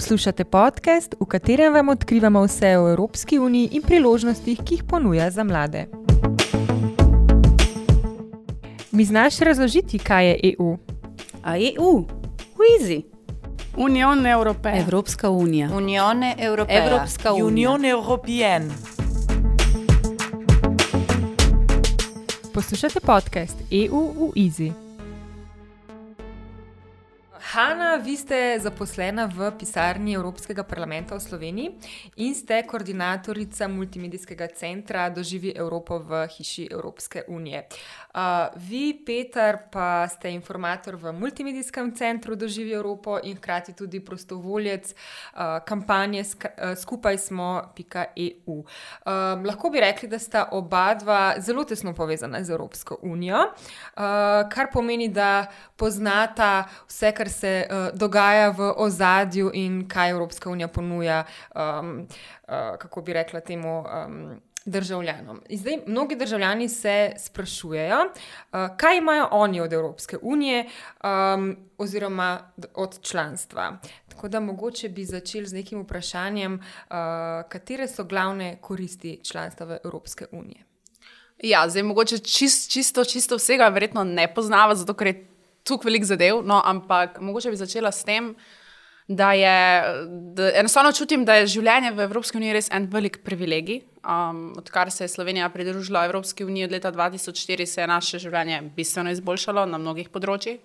Poslušate podcast, v katerem vam odkrivamo vse o Evropski uniji in priložnostih, ki jih ponuja za mlade. Mi znaš razložiti, kaj je EU? A EU, Easy. Union Europea. Evropska unija. Unione Europea. Evropska unija. Union Européenne. Poslušate podcast EU v Easy. Hanna, vi ste zaposlena v pisarni Evropskega parlamenta v Sloveniji in ste koordinatorica multimedijskega centra Doživi Evropo v hiši Evropske unije. Uh, vi, Peter, pa ste informator v multimedijskem centru Doživi Evropo in hkrati tudi prostovoljec uh, kampanje sk uh, Skupaj smo.eu. Um, lahko bi rekli, da sta oba dva zelo tesno povezana z Evropsko unijo, uh, kar pomeni, da poznata vse, kar se uh, dogaja v ozadju in kaj Evropska unija ponuja, um, uh, kako bi rekla temu. Um, Državljanom. In zdaj, mnogi državljani se sprašujejo, uh, kaj imajo oni od Evropske unije um, oziroma od članstva. Tako da mogoče bi začeli z nekim vprašanjem, uh, katere so glavne koristi članstva v Evropske unije. Ja, zdaj mogoče čist, čisto, čisto vsega verjetno ne poznava, zato ker je tukaj velik zadev. No, ampak mogoče bi začela s tem, da je da enostavno čutim, da je življenje v Evropski uniji res en velik privilegij. Um, odkar se je Slovenija pridružila Evropski uniji od leta 2004, se je naše življenje bistveno izboljšalo na mnogih področjih.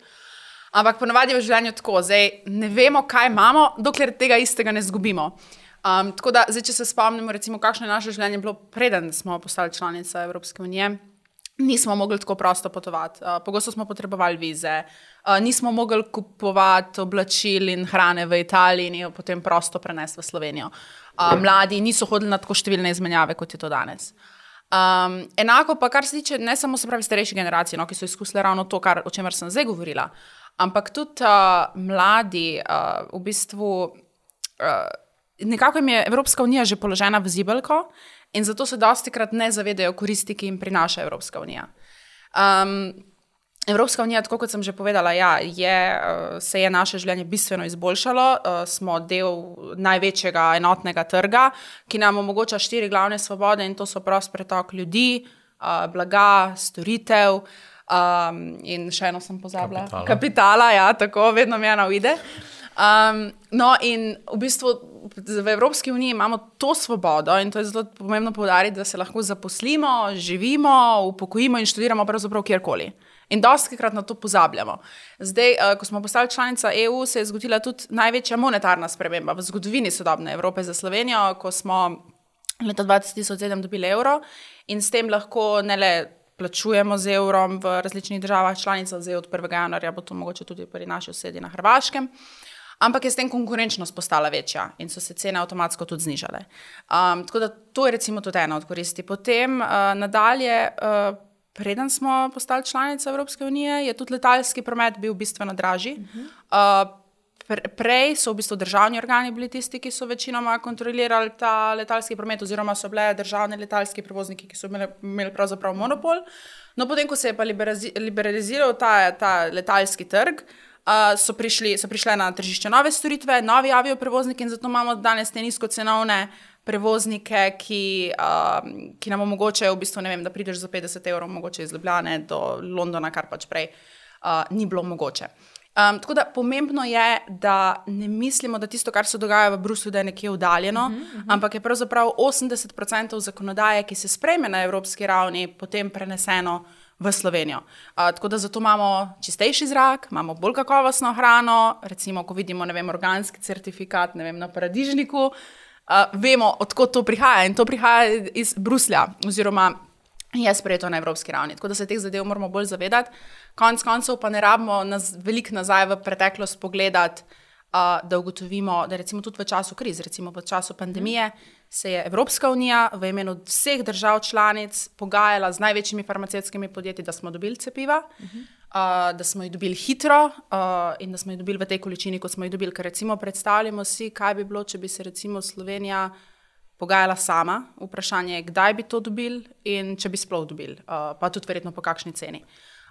Ampak ponovadi je v življenju tako, zdaj ne vemo, kaj imamo, dokler tega istega ne zgubimo. Um, tako da, zdaj, če se spomnimo, recimo, kakšno je naše življenje bilo, preden smo postali članica Evropske unije. Nismo mogli tako prosto potovati, uh, pogosto smo potrebovali vize, uh, nismo mogli kupovati oblačil in hrane v Italiji in jo potem prosto prenesti v Slovenijo. Uh, mladi niso hodili na tako številne izmenjave, kot je to danes. Um, enako pa, kar se tiče ne samo se pravi starejše generacije, no, ki so izkusile ravno to, kar, o čemer sem zdaj govorila, ampak tudi uh, mladi, uh, v bistvu, uh, nekako jim je Evropska unija že položena v zibelko in zato se dosti krat ne zavedajo koristi, ki jim prinaša Evropska unija. Um, Evropska unija, tako kot sem že povedala, ja, je, uh, se je naše življenje bistveno izboljšalo. Uh, smo del največjega enotnega trga, ki nam omogoča štiri glavne svobode, in to so prost pretok ljudi, uh, blaga, storitev. Um, in še eno sem pozabila. Kapitala. Kapitala, ja, tako vedno mi ena uide. Um, no, in v bistvu v Evropski uniji imamo to svobodo, in to je zelo pomembno poudariti, da se lahko zaposlimo, živimo, upokojimo in študiramo pravzaprav kjerkoli. In dosti krat na to pozabljamo. Zdaj, uh, ko smo postali članica EU, se je zgodila tudi največja monetarna sprememba v zgodovini sodobne Evrope za Slovenijo, ko smo leta 2007 dobili evro in s tem lahko ne le plačujemo z evrom v različnih državah članicah, zdaj od 1. januarja bo to mogoče tudi pri naši osedi na Hrvaškem. Ampak je s tem konkurenčnost postala večja in so se cene avtomatsko tudi znižale. Um, tako da to je recimo tudi ena od koristi. Potem uh, nadalje, uh, preden smo postali članica Evropske unije, je tudi letalski promet bil bistveno dražji. Uh, pre, prej so v bistvu državni organi bili tisti, ki so večinoma kontrolirali ta letalski promet, oziroma so bile državne letalski prevozniki, ki so imeli, imeli pravzaprav monopol. No, potem, ko se je pa liberaliziral ta, ta letalski trg, uh, so, prišli, so prišle na tržišče nove storitve, novi avioprevozniki in zato imamo danes te nizkocenovne prevoznike, ki, uh, ki nam omogočajo, v bistvu, vem, da prideš za 50 evrov, mogoče iz Ljubljane do Londona, kar pač prej uh, ni bilo mogoče. Um, tako da pomembno je, da ne mislimo, da tisto, kar se dogaja v Bruslju, da je nekje oddaljeno, uh -huh, uh -huh. ampak je pravzaprav 80% zakonodaje, ki se sprejme na evropski ravni, potem preneseno v Slovenijo. Uh, tako da zato imamo čistejši zrak, imamo bolj kakovostno hrano, recimo, ko vidimo vem, organski certifikat vem, na paradižniku, uh, vemo, odkot to prihaja in to prihaja iz Bruslja oziroma je sprejeto na evropski ravni. Tako da se teh zadev moramo bolj zavedati. Konec koncev pa ne rabimo naz, veliko nazaj v preteklost pogledati, uh, da ugotovimo, da recimo tudi v času kriz, recimo v času pandemije, se je Evropska unija v imenu vseh držav članic pogajala z največjimi farmacevtskimi podjetji, da smo dobili cepiva. Uh -huh. Uh, da smo jih dobili hitro uh, in da smo jih dobili v tej količini, kot smo jih dobili. Ker recimo predstavljamo si, kaj bi bilo, če bi se recimo Slovenija pogajala sama. Vprašanje je, kdaj bi to dobili in če bi sploh dobili, uh, pa tudi verjetno po kakšni ceni.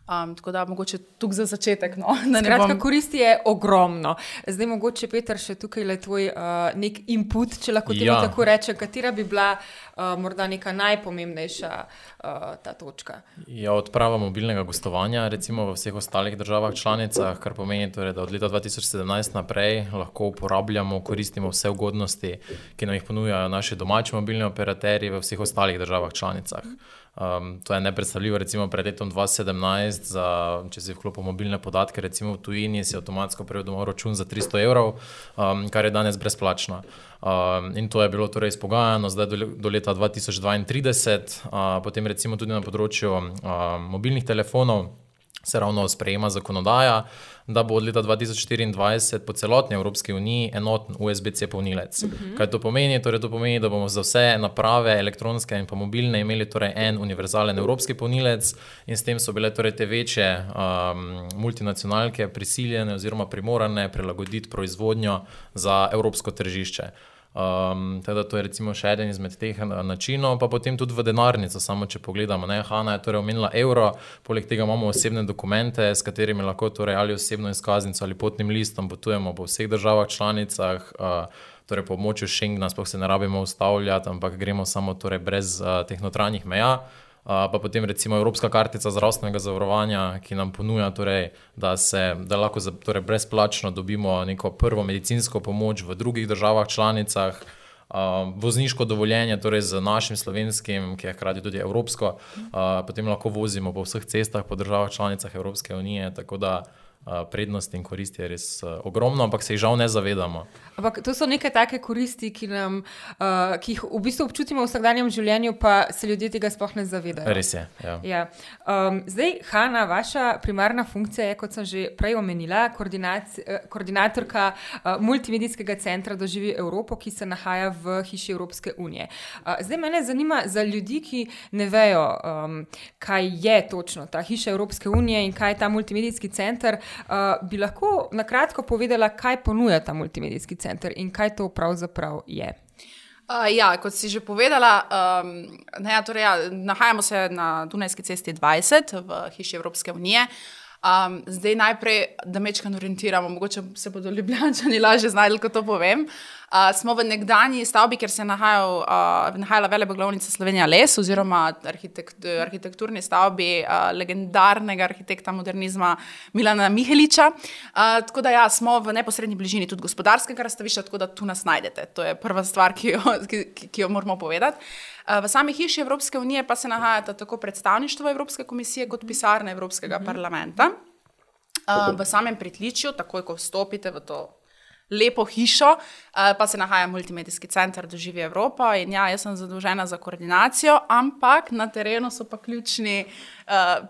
Um, tako da mogoče tukaj za začetek. No, Skratka, bom... koristi je ogromno. Zdaj, mogoče, Peter, še tukaj le tvoj uh, nek input, če lahko ti ja. tako rečem, katera bi bila uh, morda neka najpomembnejša uh, ta točka. Ja, odprava mobilnega gostovanja, recimo v vseh ostalih državah članicah, kar pomeni, torej, da od leta 2017 naprej lahko uporabljamo, koristimo vse ugodnosti, ki nam jih ponujajo naši domači mobilni operaterji v vseh ostalih državah članicah. Um, to je nepredstavljivo, recimo pred letom 2017, za, če si vklopil mobilne podatke, recimo v tujini, si avtomatsko prejel domov račun za 300 evrov, um, kar je danes brezplačno. Um, in to je bilo torej izpogajano zdaj do, do leta 2032, uh, potem recimo tudi na področju uh, mobilnih telefonov se ravno sprejema zakonodaja, da bo od leta 2024 po celotni Evropski uniji enoten USB-C polnilec. Uh mhm. -huh. Kaj to pomeni? Torej, to pomeni, da bomo za vse naprave, elektronske in pa mobilne, imeli torej en univerzalen evropski polnilec, in s tem so bile torej te večje um, multinacionalke prisiljene oziroma primorane prilagoditi proizvodnjo za evropsko tržišče. Um, teda to je recimo še eden izmed teh eh, načinov, pa potem tudi v denarnico. Samo če pogledamo, ne, Hanna je torej omenila evro, poleg tega imamo osebne dokumente, s katerimi lahko torej ali osebno izkaznico ali potnim listom potujemo po vseh državah članicah. Uh, Torej, po območju Schengena, sploh se ne rabimo ustavljati, ampak gremo samo torej, brez uh, teh notranjih meja. Uh, pa potem recimo Evropska kartica zdravstvenega zavarovanja, ki nam ponuja, torej, da, se, da lahko za, torej, brezplačno dobimo neko prvo medicinsko pomoč v drugih državah članicah. Uh, vozniško dovoljenje, torej z našim slovenskim, ki je hkrati tudi evropsko, uh, potem lahko vozimo po vseh cestah, po državah članicah Evropske unije. Tako da uh, prednosti in koristi je res ogromno, ampak se jih žal ne zavedamo. Ampak to so neke take koristi, ki, nam, uh, ki jih v bistvu občutimo v vsakdanjem življenju, pa se ljudje tega sploh ne zavedajo. Res je. Ja. Ja. Um, zdaj, Hanna, vaša primarna funkcija je, kot sem že prej omenila, koordinatorka uh, multimedijskega centra Doživi Evropo, ki se nahaja v hiši Evropske unije. Uh, zdaj, mene zanima za ljudi, ki ne vejo, um, kaj je točno ta hiša Evropske unije in kaj je ta multimedijski center. Uh, bi lahko na kratko povedala, kaj ponuja ta multimedijski center in kaj to pravzaprav je? Uh, ja, kot si že povedala, um, ne, ja, torej, ja, nahajamo se na Dunajski cesti 20 v hiši Evropske unije. Um, zdaj najprej, da mečkam orientiramo, mogoče se bodo ljubljani lažje znašli, ko to povem. Uh, smo v nekdanji stavbi, kjer se je nahajal, uh, nahajala veleboglovnica Slovenija Les, oziroma arhitekt, arhitekturni stavbi uh, legendarnega arhitekta modernizma Milana Miheliča. Uh, tako da ja, smo v neposrednji bližini tudi gospodarskega razstavišča, tako da tu nas najdete. To je prva stvar, ki jo, ki, ki jo moramo povedati. V sami hiši Evropske unije pa se nahajata tako predstavništvo Evropske komisije kot pisarna Evropskega mhm. parlamenta. V samem pritličju, takoj ko vstopite v to lepo hišo, pa se nahaja multimedijski center Doživi Evropa in ja, jaz sem zadolžena za koordinacijo, ampak na terenu so pa ključni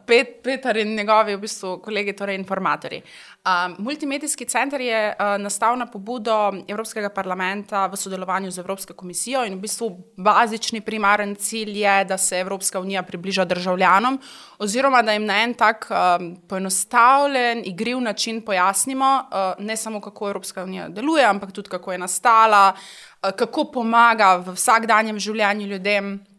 Pet, Petar in njegovi v bistvu kolegi, torej informatorji. Um, multimedijski center je uh, nastal na pobudo Evropskega parlamenta v sodelovanju z Evropsko komisijo in v bistvu bazični primaren cilj je, da se Evropska unija približa državljanom oziroma da jim na en tak um, poenostavljen, igriv način pojasnimo uh, ne samo, kako Evropska unija deluje, ampak tudi, kako je nastala, uh, kako pomaga v vsakdanjem življenju ljudem.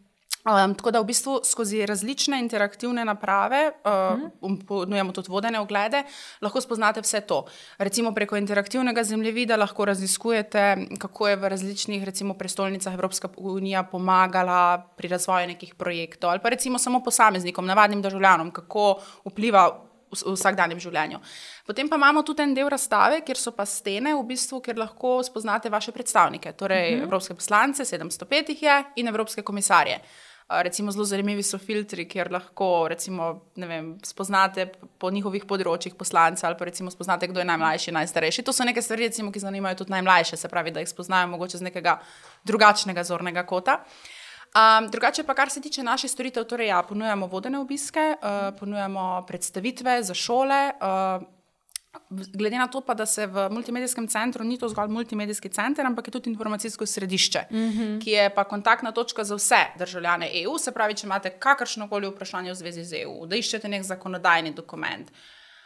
Um, tako da v bistvu skozi različne interaktivne naprave, uh, ponujemo tudi vodene oglede, lahko spoznate vse to. Recimo preko interaktivnega zemljevida lahko raziskujete, kako je v različnih recimo, prestolnicah Evropska unija pomagala pri razvoju nekih projektov, ali pa recimo samo posameznikom, navadnim državljanom, kako vpliva v vsakdanjem življenju. Potem pa imamo tudi en del razstave, kjer so pa stene, v bistvu, kjer lahko spoznate vaše predstavnike, torej uh mhm. -huh. evropske poslance, 705 jih je, in evropske komisarje. Recimo, zelo zanimivi so filtri, kjer lahko recimo, vem, spoznate po njihovih področjih poslance ali pa recimo spoznate, kdo je najmlajši, najstarejši. To so neke stvari, recimo, ki zanimajo tudi najmlajše, se pravi, da jih spoznajo mogoče z nekega drugačnega zornega kota. Um, drugače pa, kar se tiče naših storitev, torej ja, ponujamo vodene obiske, uh, ponujamo predstavitve za šole. Uh, Glede na to, pa, da se v multimedijskem centru ni to zgolj multimedijski center, ampak je tudi informacijsko središče, mm -hmm. ki je pa kontaktna točka za vse državljane EU. Se pravi, če imate kakršno koli vprašanje v zvezi z EU, da iščete nek zakonodajni dokument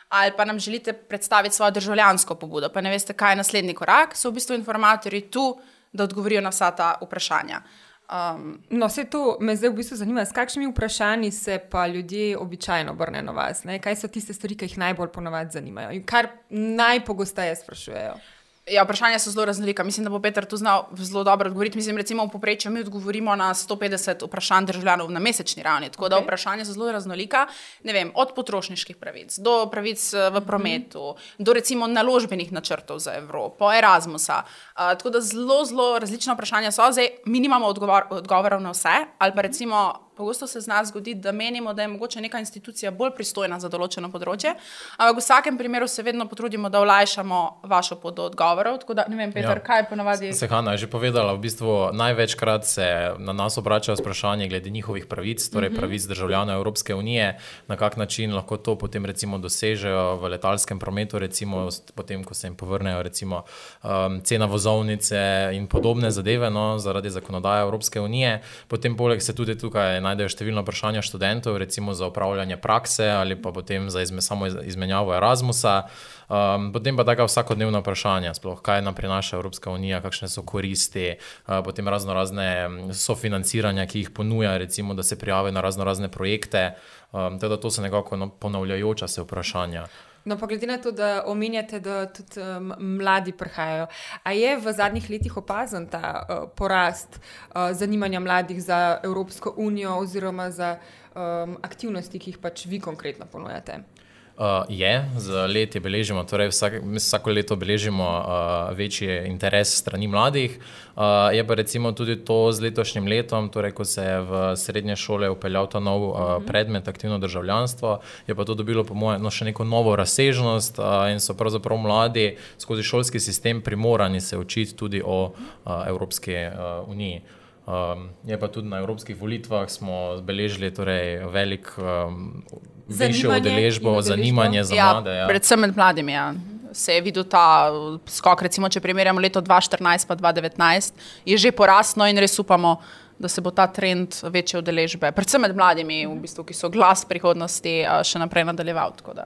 ali pa nam želite predstaviti svojo državljansko pobudo, pa ne veste, kaj je naslednji korak, so v bistvu informatorji tu, da odgovorijo na vsa ta vprašanja. Um, No, vse to me zdaj v bistvu zanima, s kakšnimi vprašanji se pa ljudje običajno obrnejo na vas. Ne? Kaj so tiste stvari, ki jih najbolj ponovadi zanimajo in kar najpogosteje sprašujejo? Ja, vprašanja so zelo raznolika. Mislim, da bo Peter tu znal zelo dobro odgovoriti. Mislim, recimo, v povprečju mi odgovorimo na 150 vprašanj državljanov na mesečni ravni. Tako okay. da vprašanja so zelo raznolika. Ne vem, od potrošniških pravic do pravic eh, v prometu, mm -hmm. do recimo naložbenih načrtov za Evropo, Erasmusa. Uh, tako da zelo, zelo različna vprašanja so. Zdaj, mi nimamo odgovor, odgovorov na vse, ali pa recimo. Pogosto se z nas zgodi, da menimo, da je mogoče neka institucija bolj pristojna za določeno področje, ampak v vsakem primeru se vedno potrudimo, da olajšamo vašo pot do odgovorov. Tako da, ne vem, Peter, Ja. kaj ponavadi. Se Hanna je že povedala, v bistvu največkrat se na nas obračajo s vprašanji glede njihovih pravic, torej pravic državljanov Evropske unije, na kak način lahko to potem recimo dosežejo v letalskem prometu, recimo potem, ko se jim povrnejo recimo um, cena vozovnice in podobne zadeve, no, zaradi zakonodaje Evropske unije. Potem poleg se tudi tukaj najdejo številna vprašanja študentov, recimo za upravljanje prakse ali pa potem za izme, samo iz- izmenjavo Erasmusa. Um, potem pa taka vsakodnevna vprašanja, sploh kaj nam prinaša Evropska unija, kakšne so koristi, uh, potem razno razne mm, sofinanciranja, ki jih ponuja, recimo, da se prijavijo na razno razne projekte. Um, tako da to so nekako no, ponavljajoča se vprašanja. No, pa glede na to, da omenjate, da tudi um, mladi prihajajo. A je v zadnjih letih opazen ta uh, porast uh, zanimanja mladih za Evropsko unijo oziroma za um, aktivnosti, ki jih pač vi konkretno ponujate? Uh, je, z leti beležimo, torej vsak, vsako leto beležimo uh, večji interes strani mladih. Uh, je pa recimo tudi to z letošnjim letom, torej ko se je v srednje šole upeljal ta nov uh, predmet, aktivno državljanstvo, je pa to dobilo, po mojem, no, še neko novo razsežnost uh, in so pravzaprav mladi skozi šolski sistem primorani se učiti tudi o uh, Evropski uh, uniji. Um, je pa tudi na evropskih volitvah smo beležili torej, velik, um, udeležbo, udeležbo. zanimanje za Ja, mlade. Ja. predvsem med mladimi. Ja. Se je videl ta uh, skok, recimo, če primerjamo leto 2014 pa 2019, je že porasno in res upamo, da se bo ta trend večje udeležbe, predvsem med mladimi, v bistvu, ki so glas prihodnosti, uh, še naprej nadaljeval. tako da.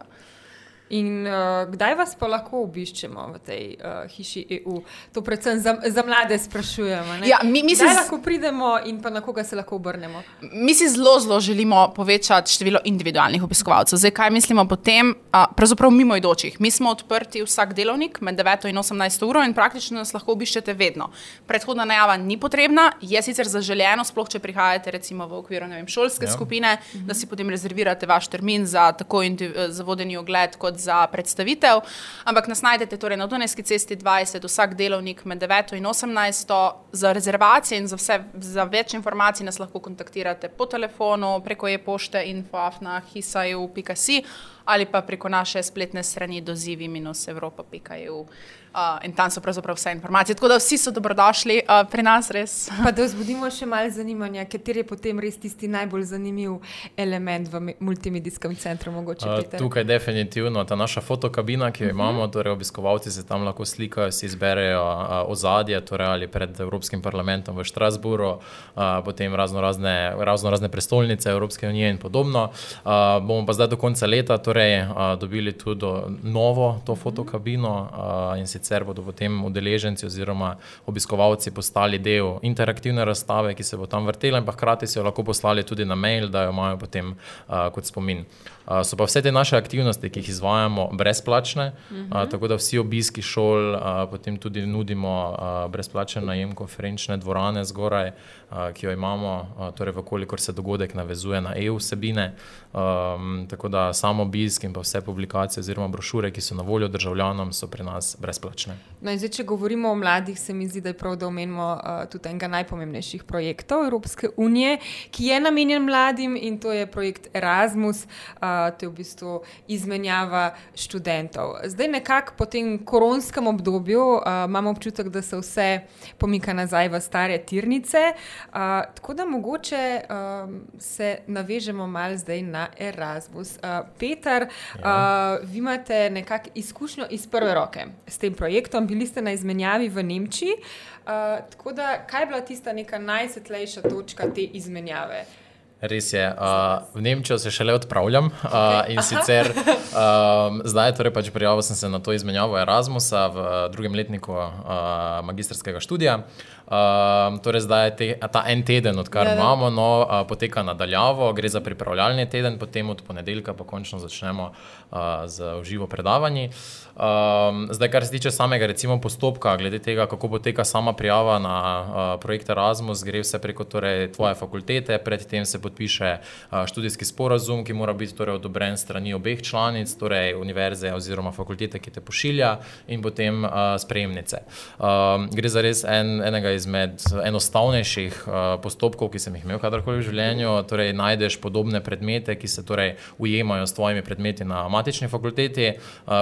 In uh, kdaj vas pa lahko obiščemo v tej uh, hiši EU? To predvsem za, za mlade sprašujemo. ne? Ja, mi- mi kdaj z- lahko pridemo in pa na koga se lahko obrnemo? Mi si zelo, zelo želimo povečati število individualnih obiskovalcev. Zdaj, kaj mislimo potem? A, pravzaprav mimoidočih. Mi smo odprti vsak delovnik med 9 in 18 uro in praktično nas lahko obiščete vedno. Predhodna najava ni potrebna, je sicer zaželeno, sploh če prihajate recimo v okviru ne vem, šolske Ja. skupine, da si potem rezervirate vaš termin za tako za vodeni ogled kot za predstavitev. Ampak nas najdete torej na Dunajski cesti 20, vsak delovnik med 9 in 18. Za rezervacije in za, vse, za več informacij nas lahko kontaktirate po telefonu, preko e-pošte info.hisaju.si ali pa preko naše spletne strani dozivi-evropa.eu. Uh, in tam so pravzaprav vse informacije. Tako da vsi so dobrodošli uh, pri nas, res. Pa da vzbudimo še malo zanimanja, kateri je potem res tisti najbolj zanimiv element v me- multimedijskem centru, mogoče Uh, Peter? tukaj definitivno ta naša fotokabina, ki jo imamo, torej obiskovalci se tam lahko slikajo, si izberejo uh, ozadje, torej ali pred Evropskim parlamentom v Štrasburu, uh, potem razno razne, razno razne prestolnice Evropske unije in podobno. Uh, bomo pa zdaj do konca leta torej, uh, dobili tudi novo to fotokabino uh, in sicer bodo potem udeleženci oziroma obiskovalci postali del interaktivne razstave, ki se bo tam vrtela in pa hkrati si jo lahko poslali tudi na mail, da jo imajo potem uh, kot spomin. Uh, so pa vse te naše aktivnosti, ki jih izvajamo, brezplačne, uh -huh. uh, tako da vsi obiski šol, uh, potem tudi nudimo uh, brezplačen najem konferenčne dvorane zgoraj, uh, ki jo imamo, uh, torej, vkolikor se dogodek navezuje na EU vsebine. Um, tako da samo obisk in pa vse publikacije oziroma brošure, ki so na voljo državljanom, so pri nas brezplačne. No, zdaj, če govorimo o mladih, se mi zdi, da je prav, da omenimo uh, tudi enega najpomembnejših projektov Evropske unije, ki je namenjen mladim in to je projekt Erasmus, uh, to je v bistvu izmenjava študentov. Zdaj, nekako po tem koronskem obdobju uh, imamo občutek, da se vse pomika nazaj v stare tirnice. Uh, tako da mogoče um, se navežemo malo zdaj na Erasmus. Uh, Peter, ja. uh, vi imate nekako izkušnjo iz prve roke s tem projektom, bili ste na izmenjavi v Nemčiji. Uh, tako da, kaj je bila tista neka najsvetlejša točka te izmenjave? Res je. Uh, v Nemčijo se šele odpravljam uh, in sicer um, zdaj, torej pač prijavil sem se na to izmenjavo Erasmusa v drugem letniku uh, magistrskega študija. Uh, torej zdaj je te, ta en teden, odkar ja, imamo, no, uh, poteka nadaljavo, gre za pripravljalni teden, potem od ponedeljka pa končno začnemo uh, z uživo predavanji. Um, zdaj, kar se tiče samega recimo, postopka, glede tega, kako poteka sama prijava na uh, projekt Erasmus, gre vse preko torej, tvoje fakultete, predtem se podpiše uh, študijski sporazum, ki mora biti torej, odobren strani obeh članic, torej univerze oziroma fakultete, ki te pošilja, in potem uh, sprejemnice. Um, gre za res en, enega izmed enostavnejših postopkov, ki sem jih imel kadarkoli v življenju. Torej, najdeš podobne predmete, ki se torej, ujemajo s tvojimi predmeti na matični fakulteti,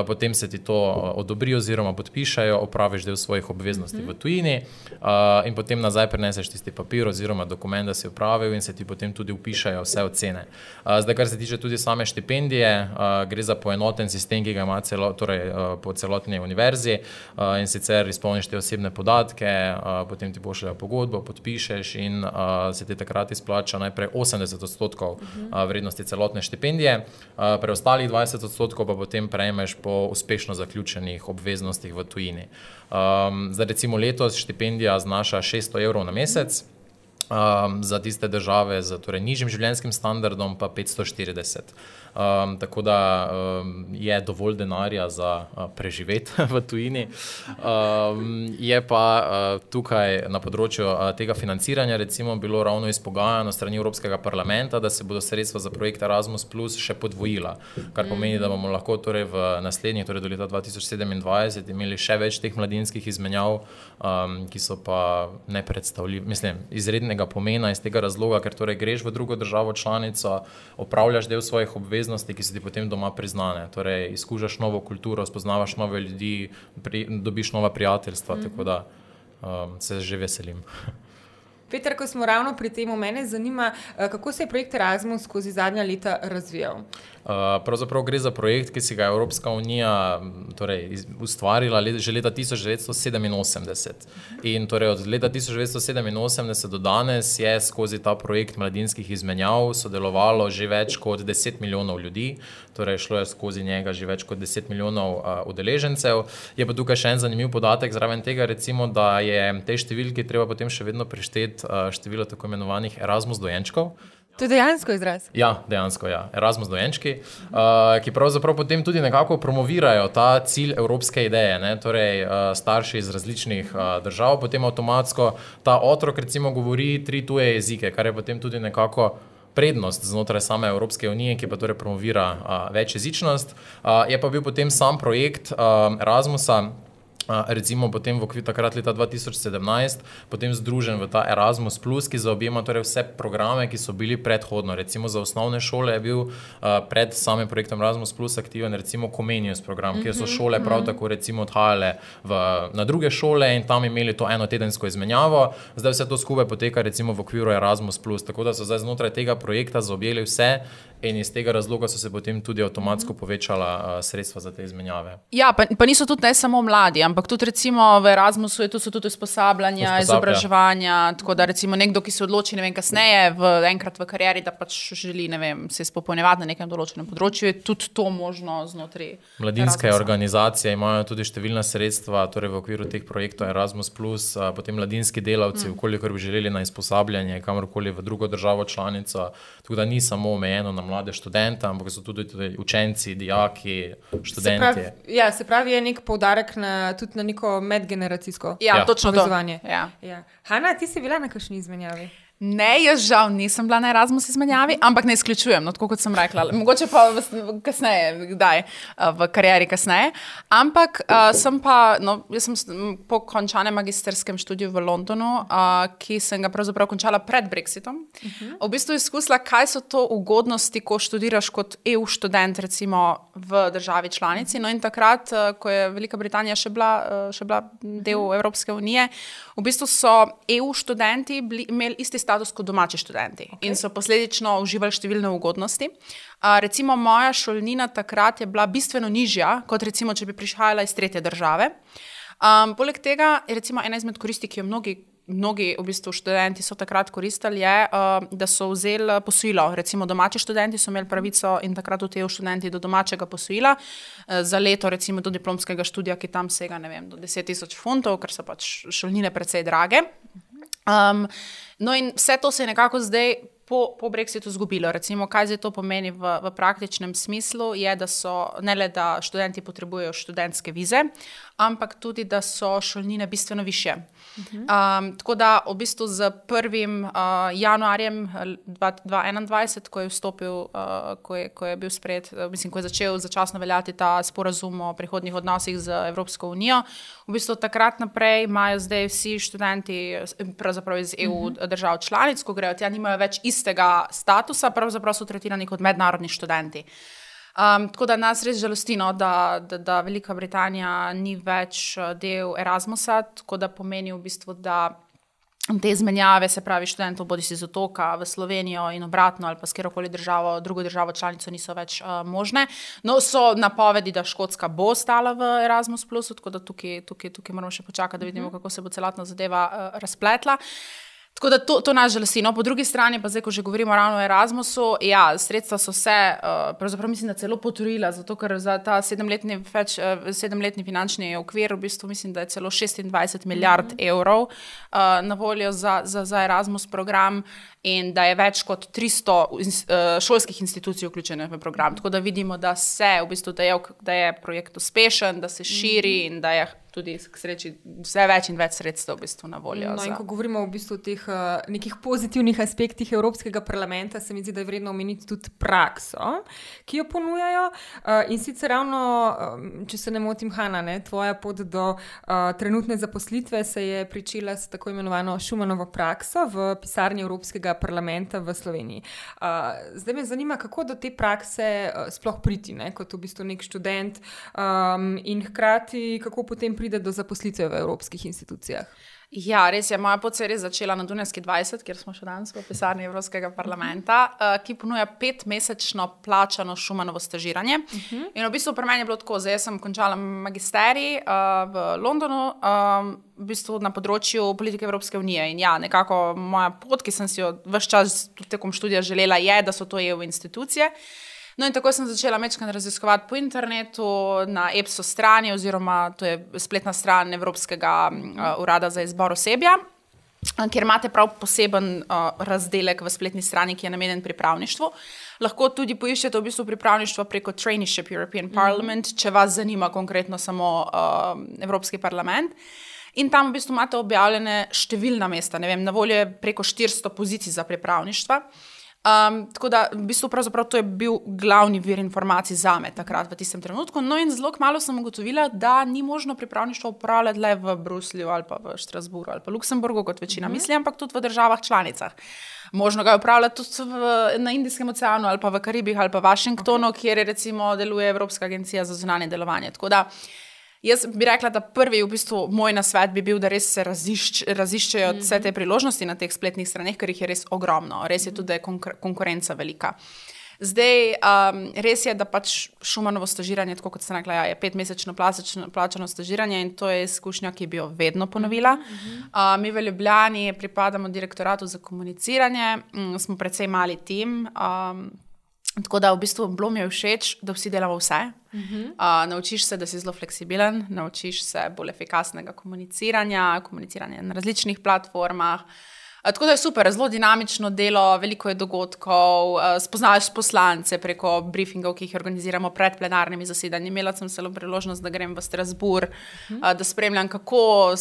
potem se ti to eh, odobri oziroma podpišajo, opraviš del svojih obveznosti mm -hmm. v tujini uh, in potem nazaj preneseš tisti papir oziroma dokument, da si upravil in se ti potem tudi upišajo vse ocene. Zdaj, kar se tiče tudi same štipendije, gre za poenoten sistem, ki ga ima celo, torej, po celotni univerzi in sicer izpolniš te osebne podatke, potem ti pošljajo pogodbo, podpišeš in se ti takrat izplača najprej 80 odstotkov vrednosti celotne štipendije, preostalih 20 odstotkov pa potem prejmeš po uspešno zaključenih obveznostih v tujini. Um, za recimo letos štipendija znaša 600 evrov na mesec, um, za tiste države z torej, nižjim življenjskim standardom pa 540. Um, tako da um, je dovolj denarja za uh, preživeti v tujini. Um, je pa uh, tukaj na področju uh, tega financiranja, recimo, bilo ravno izpogajano strani Evropskega parlamenta, da se bodo sredstva za projekt Erasmus Plus še podvojila, kar pomeni, da bomo lahko torej v naslednjih, torej do leta 2027, imeli še več teh mladinskih izmenjav, um, ki so pa nepredstavljive, mislim, izrednega pomena iz tega razloga, ker torej greš v drugo državo članico, opravljaš del svojih obveznosti obveznosti, ki so ti potem doma priznane. Torej, izkušaš novo kulturo, spoznavaš nove ljudi, pri, dobiš nova prijateljstva. Mm -hmm. Tako da um, se že veselim. Peter, ko smo ravno pri tem, mene zanima, eh, kako se je projekt Erasmus skozi zadnja leta razvijal. Uh, pravzaprav gre za projekt, ki si ga je Evropska unija torej, ustvarila let, že leta 1987. In torej, od leta 1987 do danes je skozi ta projekt mladinskih izmenjav sodelovalo že več kot 10 milijonov ljudi, torej šlo je skozi njega že več kot 10 milijonov uh, udeležencev. Je pa tukaj še en zanimiv podatek, zraven tega, recimo, da je te številke treba potem še vedno prešteti uh, število tako imenovanih Erasmus dojenčkov. To je dejansko izraz. Ja, dejansko je. Ja. Erasmus dojenčki, uh, ki pravzaprav potem tudi nekako promovirajo ta cilj evropske ideje. Ne? Torej, uh, starši iz različnih uh, držav, potem avtomatsko ta otrok, recimo, govori tri tuje jezike, kar je potem tudi nekako. Prednost znotraj same Evropske unije, ki pa torej promovira uh, večjezičnost, uh, je pa bil potem sam projekt uh, Erasmusa, recimo potem v okviru takrat leta 2017, potem združen v ta Erasmus, Plus, ki zaobjema torej vse programe, ki so bili predhodno. Recimo za osnovne šole je bil uh, pred samim projektom Erasmus, Plus aktiven, recimo Comenius program, kjer so mhm, šole prav mhm. tako recimo odhajale v, na druge šole in tam imeli to eno tedensko izmenjavo. Zdaj vse to skupaj poteka recimo v okviru Erasmus, Plus, tako da so zdaj znotraj tega projekta zaobjeli vse in iz tega razloga so se potem tudi avtomatsko povečala uh, sredstva za te izmenjave. Ja, pa, pa niso tudi ne samo mladi, ampak tudi recimo v Erasmusu je tu tudi usposabljanja, izobraževanja. Tako da recimo nekdo, ki se odloči ne vem, kasneje, v, enkrat v karieri, da pač želi vem, se spopolnjevati na nekem določenem področju, je tudi to možno znotraj. Mladinske Erasmusa. organizacije imajo tudi številna sredstva, torej v okviru teh projektov Erasmus, potem mladinski delavci, mm. koliko bi želeli na usposabljanje kamorkoli v drugo državo članico. Tako da ni samo omejeno na mlade študente, ampak so tudi, tudi učenci, dijaki, študenti. Se pravi, ja, se pravi, je nek poudarek na, tudi na neko medgeneracijsko ja, ja. povezovanje. Ja. Ja. Hanna, ti si bila na kakšni izmenjavi? Ne, jaz žal nisem bila na Erasmus izmenjavi, ampak ne izključujem, no, kot sem rekla. Mogoče pa kasneje, kdaj, v karieri kasneje. Ampak uh, sem pa, no, jaz sem po končanem magisterskem študiju v Londonu, uh, ki sem ga pravzaprav končala pred Brexitom, uh -huh. v bistvu izkusila, kaj so to ugodnosti, ko študiraš kot EU študent, recimo v državi članici. No, in takrat, uh, ko je Velika Britanija še bila, uh, še bila del uh -huh. Evropske unije, v bistvu so EU študenti bili, imeli isti status status kot domači študenti okay. in so posledično uživali številne ugodnosti. Uh, recimo, moja šolnina takrat je bila bistveno nižja, kot recimo, če bi prihajala iz tretje države. Um, poleg tega je recimo, ena izmed koristi, ki jo mnogi mnogi v bistvu študenti so takrat koristili, je, da so vzeli posojilo. Recimo domači študenti so imeli pravico in takrat v študenti do domačega posojila uh, za leto, recimo do diplomskega študija, ki tam sega vem, do 10 tisoč funtov, ker so pač šolnine precej drage. Um, no, in vse to se je nekako zdaj po, po Brexitu izgubilo. Recimo, kaj zdaj to pomeni v, v praktičnem smislu, je, da so ne le, da študenti potrebujejo študentske vize, ampak tudi, da so šolnine bistveno više. Um, tako da v bistvu z 1. Uh, januarjem 2021, ko je vstopil, uh, ko, je, ko je bil sprejet, mislim, ko je začel začasno veljati ta sporazum o prihodnih odnosih z Evropsko unijo, v bistvu takrat naprej imajo zdaj vsi študenti, pravzaprav iz EU uh -huh. držav članic, ko grejo tja, nimajo več istega statusa, pravzaprav so tretirani kot mednarodni študenti. Um, tako da nas res žalosti, no, da, da, da Velika Britanija ni več uh, del Erasmusa, tako da pomeni v bistvu, da te izmenjave, se pravi, študentov bodi si iz otoka v Slovenijo in obratno ali pa s kjerkoli državo, drugo državo članico niso več uh, možne. No, so napovedi, da Škotska bo ostala v Erasmus, tako da tukaj, tukaj, tukaj moramo še počakati, da vidimo, mhm. kako se bo celotna zadeva uh, razpletla. Tako da to, to nas žalosti. No, po drugi strani, pa zdaj, ko že govorimo ravno o Erasmusu, ja, sredstva so se, uh, pravzaprav mislim, da celo potrojila, zato ker za ta sedemletni, več, uh, sedemletni finančni okvir, v bistvu mislim, da je celo 26 milijard mm -hmm. evrov uh, na voljo za, za, za Erasmus program in da je več kot 300 uh, šolskih institucij vključenih v program. Tako da vidimo, da se, v bistvu, da je, da je projekt uspešen, da se širi -hmm. in da je tudi k sreči vse več in več sredstev v bistvu na voljo. No, za... Ko govorimo v bistvu o teh uh, nekih pozitivnih aspektih Evropskega parlamenta, se mi zdi, da je vredno omeniti tudi prakso, ki jo ponujajo. Uh, in sicer ravno, um, če se ne motim, Hanna, ne, tvoja pot do uh, trenutne zaposlitve se je pričela s tako imenovano Šumanovo prakso v pisarni Evropskega parlamenta v Sloveniji. Uh, zdaj me zanima, kako do te prakse uh, sploh priti, ne, kot v bistvu nek študent um, in hkrati kako potem pride do zaposlitve v evropskih institucijah? Ja, res je. Moja pot se je res začela na Dunajski 20, kjer smo še danes v pisarni Evropskega parlamenta, uh, ki ponuja petmesečno plačano šumanovo stažiranje. Uh mhm. -huh. In v bistvu pri meni je bilo tako, zdaj sem končala magisterij uh, v Londonu, um, v bistvu na področju politike Evropske unije. In ja, nekako moja pot, ki sem si jo vse čas tekom študija želela, je, da so to EU institucije. No, in tako sem začela večkrat raziskovati po internetu, na EPSO strani, oziroma to je spletna stran Evropskega uh, urada za izbor osebja, kjer imate prav poseben uh, razdelek v spletni strani, ki je namenjen pripravništvu. Lahko tudi poiščete v bistvu pripravništvo preko Traineeship European mhm. Parliament, mm -hmm. če vas zanima konkretno samo uh, Evropski parlament. In tam v bistvu imate objavljene številna mesta, vem, na voljo je preko 400 pozicij za pripravništva. Um, tako da, v bistvu, to je bil glavni vir informacij za me takrat, v tistem trenutku. No, in zelo malo sem ugotovila, da ni možno pripravništvo upravljati le v Bruslju ali pa v Štrasburu ali pa Luksemburgu, kot večina mm -hmm. misli, ampak tudi v državah članicah. Možno ga je upravljati tudi v, na Indijskem oceanu ali pa v Karibih ali pa v Washingtonu, okay. kjer je recimo deluje Evropska agencija za zunanje delovanje. Tako da, Jaz bi rekla, da prvi v bistvu moj nasvet bi bil, da res se razišč, raziščejo mm -hmm. vse te priložnosti na teh spletnih straneh, ker jih je res ogromno. Res je tudi, da je konkur konkurenca velika. Zdaj, um, res je, da pač šumanovo stažiranje, tako kot sem rekla, ja, je petmesečno plačano stažiranje in to je izkušnja, ki bi jo vedno ponovila. Mm -hmm. uh, mi v Ljubljani pripadamo direktoratu za komuniciranje, um, smo precej mali tim. Um, Tako da v bistvu bilo mi všeč, da vsi delamo vse. Uh -huh. uh, naučiš se, da si zelo fleksibilen, naučiš se bolj efikasnega komuniciranja, komuniciranja na različnih platformah. Tako da je super, zelo dinamično delo, veliko je dogodkov, spoznaš poslance preko briefingov, ki jih organiziramo pred plenarnimi zasedanji. Imela sem celo priložnost, da grem v Strasbourg, -huh. da spremljam, kako,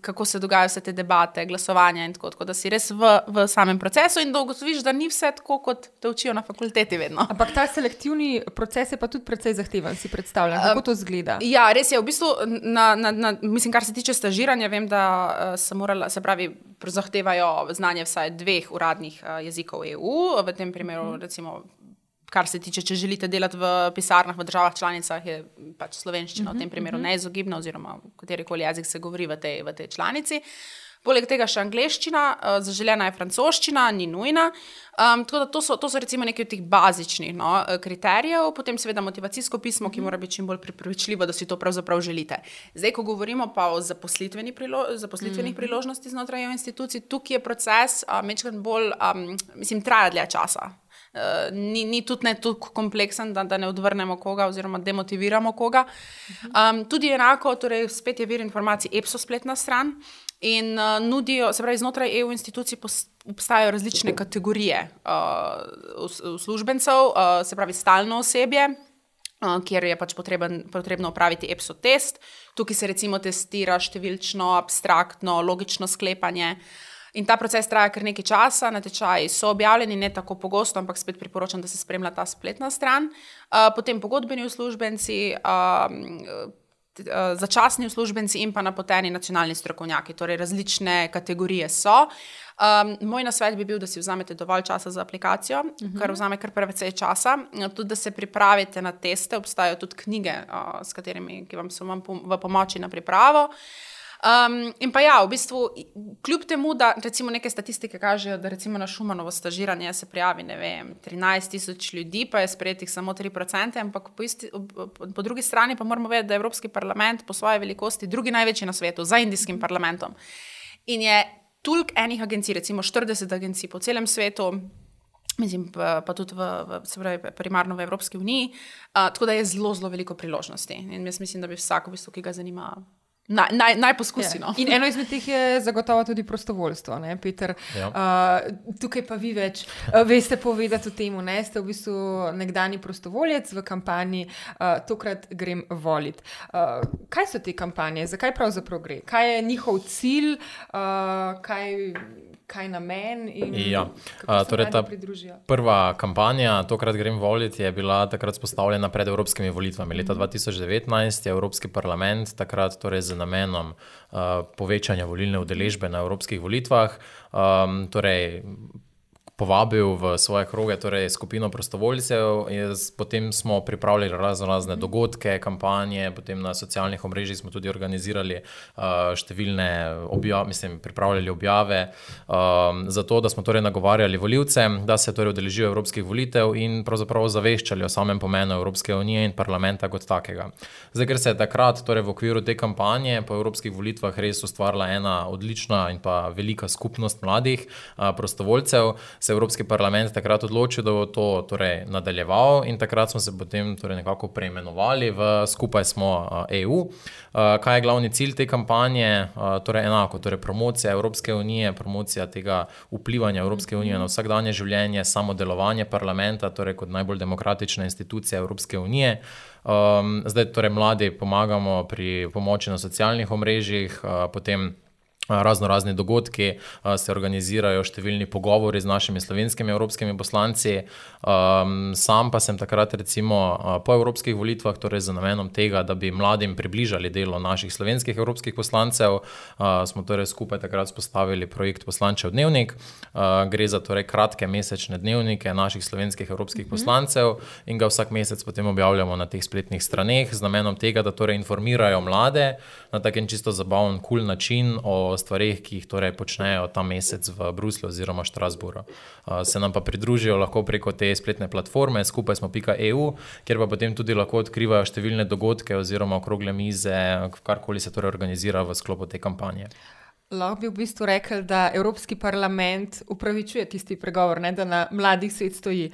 kako se dogajajo vse te debate, glasovanja in tako, tako da si res v, v samem procesu in da ugotoviš, da ni vse tako, kot te učijo na fakulteti. Vedno. Ampak ta selektivni proces je pa tudi precej zahteven, si predstavljam, kako to zgleda. Ja, res je. V bistvu, na, na, na, mislim, kar se tiče stažiranja, vem, da sem morala, se pravi, zahtevajo znanje vsaj dveh uradnih uh, jezikov EU, v tem primeru, mm recimo, kar se tiče, če želite delati v pisarnah v državah članicah, je pač slovenščina mm -hmm. v tem mhm, primeru mm -hmm. neizogibna, oziroma kateri koli jezik se govori v tej, v tej članici. Poleg tega še angliščina, uh, zaželjena je francoščina, ni nujna. Um, tako da to so, to so recimo neki od teh bazičnih no, eh, kriterijev, potem seveda motivacijsko pismo, ki mora biti čim bolj priporočljivo, da si to pravzaprav želite. Zdaj, ko govorimo pa o zaposlitveni prilo zaposlitvenih mm -hmm. priložnosti znotraj institucij, tukaj je proces um, večkrat bolj, um, mislim, traja dlje časa. Uh, ni, ni tudi ne tako kompleksen, da, da ne odvrnemo koga oziroma demotiviramo koga. Um, tudi enako, torej spet je vir informacij, EPSO spletna stran. In uh, nudijo, se pravi, znotraj EU institucij obstajajo različne kategorije uh, uslužbencev, uh, se pravi, stalno osebje. Uh, kjer je pač potreben, potrebno upraviti EPSO test, tukaj se recimo testira številčno, abstraktno, logično sklepanje. In ta proces traja kar nekaj časa, natečaji so objavljeni, ne tako pogosto, ampak spet priporočam, da se spremlja ta spletna stran. Uh, potem pogodbeni uslužbenci, uh, začasni uslužbenci in pa napoteni nacionalni strokovnjaki, torej različne kategorije so. Um, moj nasvet bi bil, da si vzamete dovolj časa za aplikacijo, uh -huh. kar vzame kar precej časa, tudi da se pripravite na teste. Obstajajo tudi knjige, uh, s katerimi vam so vam v pomoči na pripravo. Uh, Um, in pa ja, v bistvu, kljub temu, da recimo neke statistike kažejo, da recimo na Šumanovo stažiranje se prijavi vem, 13 tisoč ljudi, pa je sprejetih samo 3%, ampak po, isti, po drugi strani pa moramo vedeti, da je Evropski parlament po svoji velikosti drugi največji na svetu za indijskim parlamentom. In je toliko enih agencij, recimo 40 agencij po celem svetu. Mislim, pa, pa tudi v, v, pravi, primarno v Evropski uniji, uh, tako da je zelo, zelo veliko priložnosti. In jaz mislim, da bi vsak, v bistvu, ki ga zanima, Naj, naj, naj poskusi. Ja. No. In eno izmed teh je zagotovo tudi prostovoljstvo. Ja. Uh, tukaj pa vi več uh, veste povedati o tem. Ste v bistvu nekdani prostovoljec v kampanji, uh, tokrat grem volit. Uh, kaj so te kampanje, zakaj pravzaprav gre? Kaj je njihov cilj? Uh, kaj kaj namen in ja. kako torej ta prva kampanja, tokrat grem voliti, je bila takrat spostavljena pred evropskimi volitvami. Leta 2019 mhm. je Evropski parlament takrat torej z namenom uh, povečanja volilne udeležbe na evropskih volitvah. Um, torej, povabil v svoje kroge, torej skupino prostovoljcev. Potem smo pripravili razno razne dogodke, kampanje, potem na socialnih omrežjih smo tudi organizirali uh, številne objave, mislim, pripravljali objave, um, zato da smo torej nagovarjali voljivce, da se torej udeležijo evropskih volitev in pravzaprav zaveščali o samem pomenu Evropske unije in parlamenta kot takega. Zdaj, ker se je takrat torej v okviru te kampanje po evropskih volitvah res ustvarila ena odlična in pa velika skupnost mladih uh, prostovoljcev, se Evropski parlament takrat odločil, da bo to torej, nadaljeval, in takrat smo se potem torej, nekako preimenovali v skupaj smo EU. Kaj je glavni cilj te kampanje? Torej, enako, torej promocija Evropske unije, promocija tega vplivanja Evropske unije na vsakdanje življenje, samo delovanje parlamenta, torej kot najbolj demokratična institucija Evropske unije. Um, zdaj, torej, mladi pomagamo pri pomoči na socialnih omrežjih, uh, potem razno razni dogodki, se organizirajo številni pogovori z našimi slovenskimi evropskimi poslanci. Sam pa sem takrat, recimo po evropskih volitvah, torej z namenom tega, da bi mladim približali delo naših slovenskih evropskih poslancev, smo torej skupaj takrat spostavili projekt Poslančev dnevnik. Gre za torej kratke mesečne dnevnike naših slovenskih evropskih mhm. poslancev in ga vsak mesec potem objavljamo na teh spletnih straneh z namenom tega, da torej informirajo mlade na tak čisto zabaven, kul cool način o stvarih, ki jih torej počnejo ta mesec v Bruslju oziroma Štrasburu. Se nam pa pridružijo lahko preko te spletne platforme, skupaj smo .eu, kjer pa potem tudi lahko odkrivajo številne dogodke oziroma okrogle mize, karkoli se torej organizira v sklopu te kampanje. Lahko bi v bistvu rekel, da Evropski parlament upravičuje tisti pregovor, ne, da na mladih svet stoji.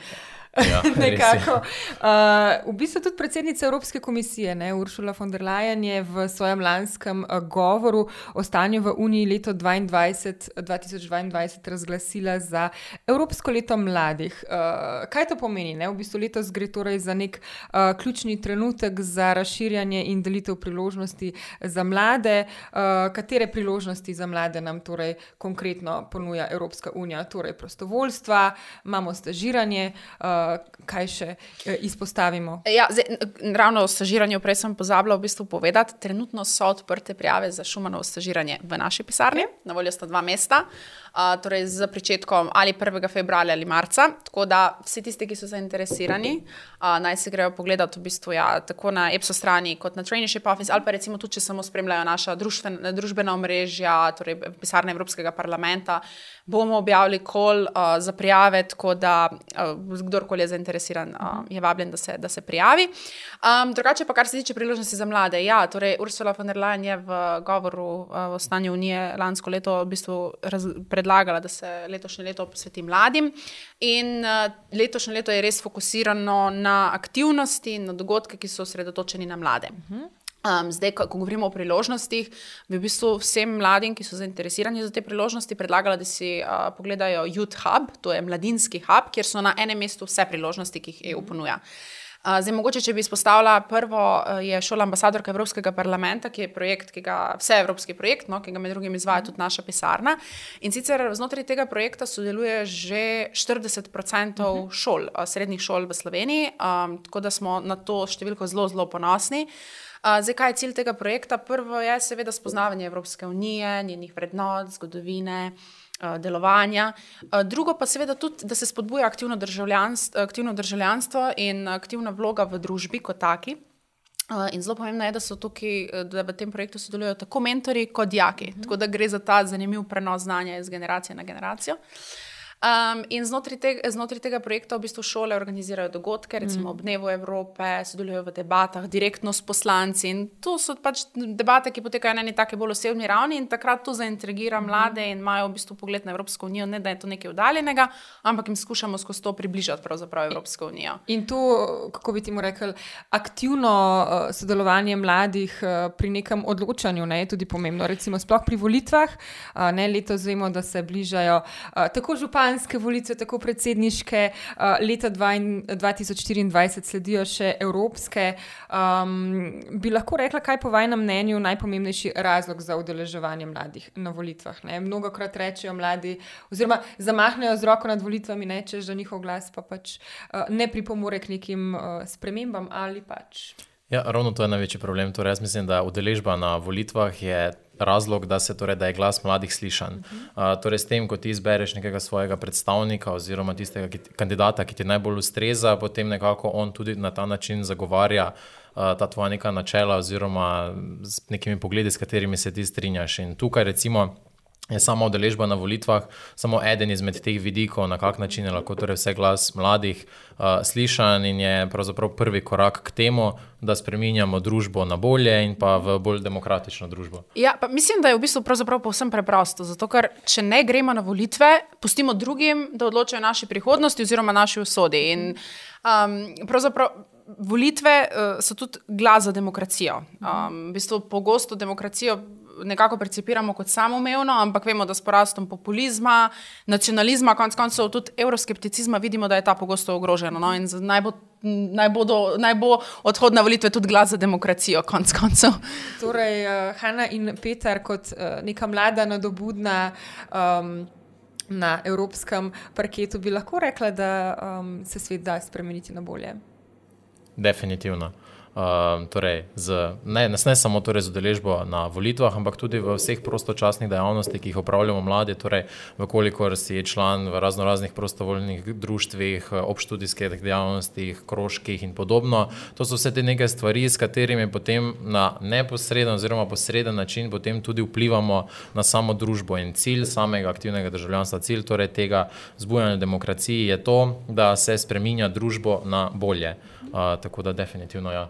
Ja, nekako. Uh, v bistvu tudi predsednica Evropske komisije, ne, Ursula von der Leyen, je v svojem lanskem uh, govoru o stanju v Uniji leto 22, 2022 razglasila za Evropsko leto mladih. Uh, kaj to pomeni? Ne? V bistvu letos gre torej za nek uh, ključni trenutek za razširjanje in delitev priložnosti za mlade. Uh, katere priložnosti za mlade nam torej konkretno ponuja Evropska unija? Torej prostovoljstva, imamo stažiranje. Uh, kaj še eh, izpostavimo? Ja, zdaj, ravno o stažiranju, prej sem pozabila v bistvu povedati. Trenutno so odprte prijave za Šumanovo stažiranje v naši pisarni, na voljo sta dva mesta. uh, torej z začetkom ali 1. februarja ali marca. Tako da vsi tisti, ki so zainteresirani, uh, naj se grejo pogledati v bistvu ja, tako na EPSO strani kot na Traineeship Office, ali pa recimo tudi, če samo spremljajo naša društven, družbena omrežja, torej pisarne Evropskega parlamenta. Bomo objavili kol uh, za prijave, tako da uh, kdorkoli je zainteresiran, uh, je vabljen, da se, da se prijavi. Um, drugače pa, kar se tiče priložnosti za mlade. Ja, torej Ursula von der Leyen je v govoru uh, o stanju Unije lansko leto v bistvu predlagala, da se letošnje leto posveti mladim. In uh, letošnje leto je res fokusirano na aktivnosti in na dogodke, ki so osredotočeni na mlade. Uh -huh. Um, zdaj, ko, ko govorimo o priložnostih, bi v bistvu vsem mladim, ki so zainteresirani za te priložnosti, predlagala, da si uh, pogledajo Youth Hub, to je mladinski hub, kjer so na enem mestu vse priložnosti, ki jih EU ponuja. Zdaj, mogoče, če bi izpostavila prvo, je šola ambasadorka Evropskega parlamenta, ki je projekt, ki ga, vse evropski projekt, no, ki ga med drugim izvaja tudi naša pisarna. In sicer znotraj tega projekta sodeluje že 40% šol, srednjih šol v Sloveniji, um, tako da smo na to številko zelo, zelo ponosni. Zdaj, kaj je cilj tega projekta? Prvo je seveda spoznavanje Evropske unije, njenih vrednot, zgodovine. Delovanja. Drugo pa seveda tudi, da se spodbuja aktivno državljanstvo, aktivno državljanstvo in aktivna vloga v družbi kot taki. In zelo pomembno je, da so tukaj, da v tem projektu sodelujo tako mentori kot dijaki, uh -huh. tako da gre za ta zanimiv prenos znanja iz generacije na generacijo. Uh, Um, in znotraj tega, znotraj tega projekta v bistvu šole organizirajo dogodke, recimo mm. ob Dnevu Evrope, sodelujo v debatah direktno s poslanci. In to so pač debate, ki potekajo na neki taki bolj osebni ravni in takrat to zaintrigira mm. mlade in imajo v bistvu pogled na Evropsko unijo, ne da je to nekaj oddaljenega, ampak jim skušamo skozi to približati pravzaprav Evropsko unijo. In to, kako bi ti mu rekel, aktivno uh, sodelovanje mladih uh, pri nekem odločanju ne, je tudi pomembno. Recimo sploh pri volitvah, uh, ne letos vemo, da se bližajo tako župani, lanske volitve, tako predsedniške, uh, leta 2024 sledijo še evropske. Um, bi lahko rekla, kaj po vašem mnenju najpomembnejši razlog za udeleževanje mladih na volitvah? Ne? Mnogo krat rečejo mladi, oziroma zamahnejo z roko nad volitvami, ne češ, da njihov glas pa pač uh, ne pripomore k nekim uh, spremembam ali pač. Ja, ravno to je največji problem. Torej, jaz mislim, da udeležba na volitvah je razlog, da, se, torej, da je glas mladih slišan. Uh -huh. uh, torej, s tem, ko ti izbereš nekega svojega predstavnika oziroma tistega ki, kandidata, ki ti najbolj ustreza, potem nekako on tudi na ta način zagovarja ta tvoja neka načela oziroma z nekimi pogledi, s katerimi se ti strinjaš. In tukaj recimo je sama udeležba na volitvah samo eden izmed teh vidikov, na kak način je lahko torej vse glas mladih uh, slišan in je pravzaprav prvi korak k temu, da spremenjamo družbo na bolje in pa v bolj demokratično družbo. Ja, mislim, da je v bistvu povsem preprosto. Zato, ker če ne gremo na volitve, pustimo drugim, da odločajo o naši prihodnosti oziroma naši usodi. In um, pravzaprav. Volitve uh, so tudi glas za demokracijo. Um, v bistvu pogosto demokracijo nekako percipiramo kot samoumevno, ampak vemo, da s porastom populizma, nacionalizma, konec koncev tudi euroskepticizma, vidimo, da je ta pogosto ogrožena. No? Naj bo, naj, bodo, naj bo odhod na volitve tudi glas za demokracijo, konec koncev. Torej, uh, Hanna in Peter, kot uh, neka mlada, nadobudna. Um, Na evropskem parketu bi lahko rekla, da um, se svet da spremeniti na bolje. Definitivno. Uh, torej z, ne, ne samo torej z udeležbo na volitvah, ampak tudi v vseh prostočasnih dejavnostih, ki jih upravljamo mladi, torej vkolikor si član v razno raznih prostovoljnih društvih, obštudijskih dejavnostih, krožkih in podobno. To so vse te neke stvari, s katerimi potem na neposreden oziroma posreden način potem tudi vplivamo na samo družbo in cilj samega aktivnega državljanstva, cilj torej tega zbujanja demokracije je to, da se spreminja družbo na bolje. Uh, tako da definitivno ja.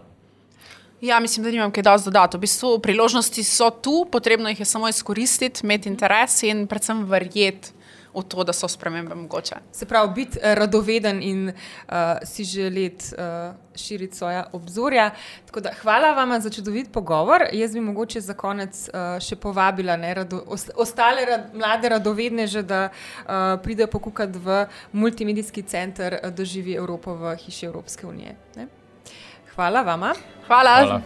Ja, mislim, da nimam kaj dosti dodati. V bistvu priložnosti so tu, potrebno jih je samo izkoristiti, imeti interes in predvsem verjeti v to, da so spremembe mogoče. Se pravi, biti uh, radoveden in uh, si želeti uh, širiti svoje obzorja. Da, hvala vam za čudovit pogovor. Jaz bi mogoče za konec uh, še povabila ne, rado, ostale rad, mlade radovedne, že, da uh, pridejo pokukati v multimedijski center, uh, doživi Evropo v hiši Evropske unije. Ne? Hvala vama. Hvala. Hvala.